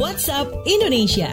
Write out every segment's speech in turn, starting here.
WhatsApp Indonesia.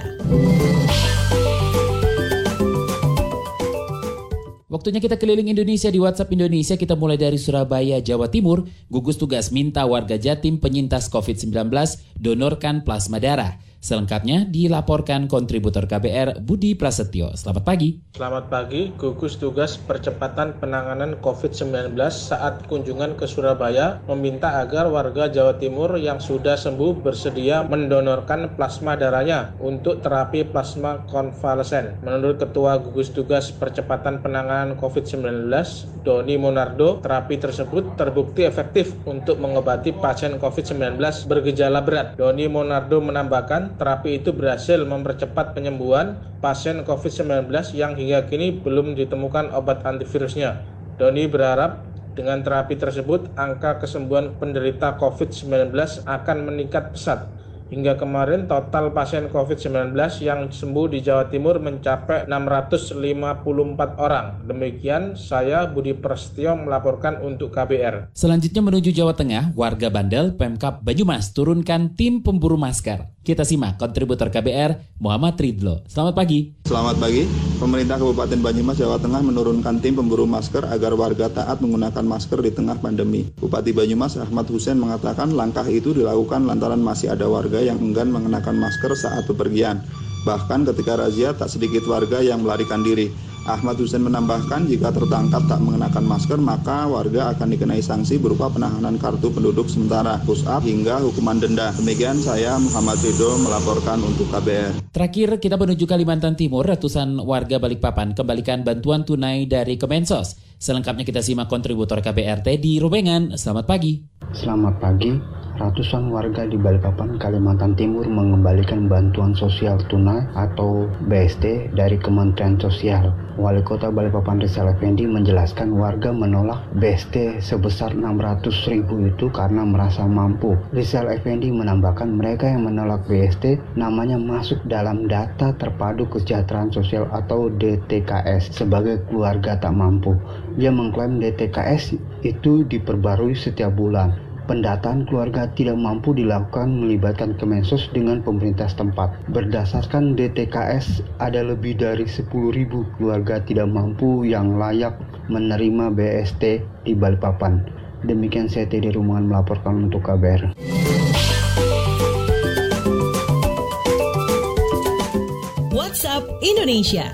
Waktunya kita keliling Indonesia di WhatsApp Indonesia. Kita mulai dari Surabaya, Jawa Timur. Gugus tugas minta warga Jatim penyintas COVID-19 donorkan plasma darah. Selengkapnya dilaporkan kontributor KBR Budi Prasetyo. Selamat pagi. Selamat pagi, gugus tugas percepatan penanganan COVID-19 saat kunjungan ke Surabaya meminta agar warga Jawa Timur yang sudah sembuh bersedia mendonorkan plasma darahnya untuk terapi plasma konvalesen. Menurut Ketua Gugus Tugas Percepatan Penanganan COVID-19, Doni Monardo, terapi tersebut terbukti efektif untuk mengobati pasien COVID-19 bergejala berat. Doni Monardo menambahkan, terapi itu berhasil mempercepat penyembuhan pasien COVID-19 yang hingga kini belum ditemukan obat antivirusnya. Doni berharap dengan terapi tersebut, angka kesembuhan penderita COVID-19 akan meningkat pesat Hingga kemarin total pasien COVID-19 yang sembuh di Jawa Timur mencapai 654 orang. Demikian saya Budi Prasetyo melaporkan untuk KBR. Selanjutnya menuju Jawa Tengah, warga bandel Pemkap Banyumas turunkan tim pemburu masker. Kita simak kontributor KBR Muhammad Ridlo. Selamat pagi. Selamat pagi. Pemerintah Kabupaten Banyumas Jawa Tengah menurunkan tim pemburu masker agar warga taat menggunakan masker di tengah pandemi. Bupati Banyumas Ahmad Hussein mengatakan langkah itu dilakukan lantaran masih ada warga warga yang enggan mengenakan masker saat bepergian. Bahkan ketika razia tak sedikit warga yang melarikan diri. Ahmad Hussein menambahkan jika tertangkap tak mengenakan masker maka warga akan dikenai sanksi berupa penahanan kartu penduduk sementara, push up hingga hukuman denda. Demikian saya Muhammad Ridho melaporkan untuk KBR. Terakhir kita menuju Kalimantan Timur, ratusan warga Balikpapan kembalikan bantuan tunai dari Kemensos. Selengkapnya kita simak kontributor KBR Teddy Rubengan. Selamat pagi. Selamat pagi. Ratusan warga di Balikpapan, Kalimantan Timur mengembalikan bantuan sosial tunai atau BST dari Kementerian Sosial. Wali Kota Balikpapan Rizal Effendi menjelaskan warga menolak BST sebesar 600 ribu itu karena merasa mampu. Rizal Effendi menambahkan mereka yang menolak BST namanya masuk dalam data terpadu kesejahteraan sosial atau DTKS sebagai keluarga tak mampu. Dia mengklaim DTKS itu diperbarui setiap bulan pendataan keluarga tidak mampu dilakukan melibatkan Kemensos dengan pemerintah setempat. Berdasarkan DTKS, ada lebih dari 10.000 keluarga tidak mampu yang layak menerima BST di Balikpapan. Demikian saya Teddy Rumangan melaporkan untuk KBR. WhatsApp Indonesia.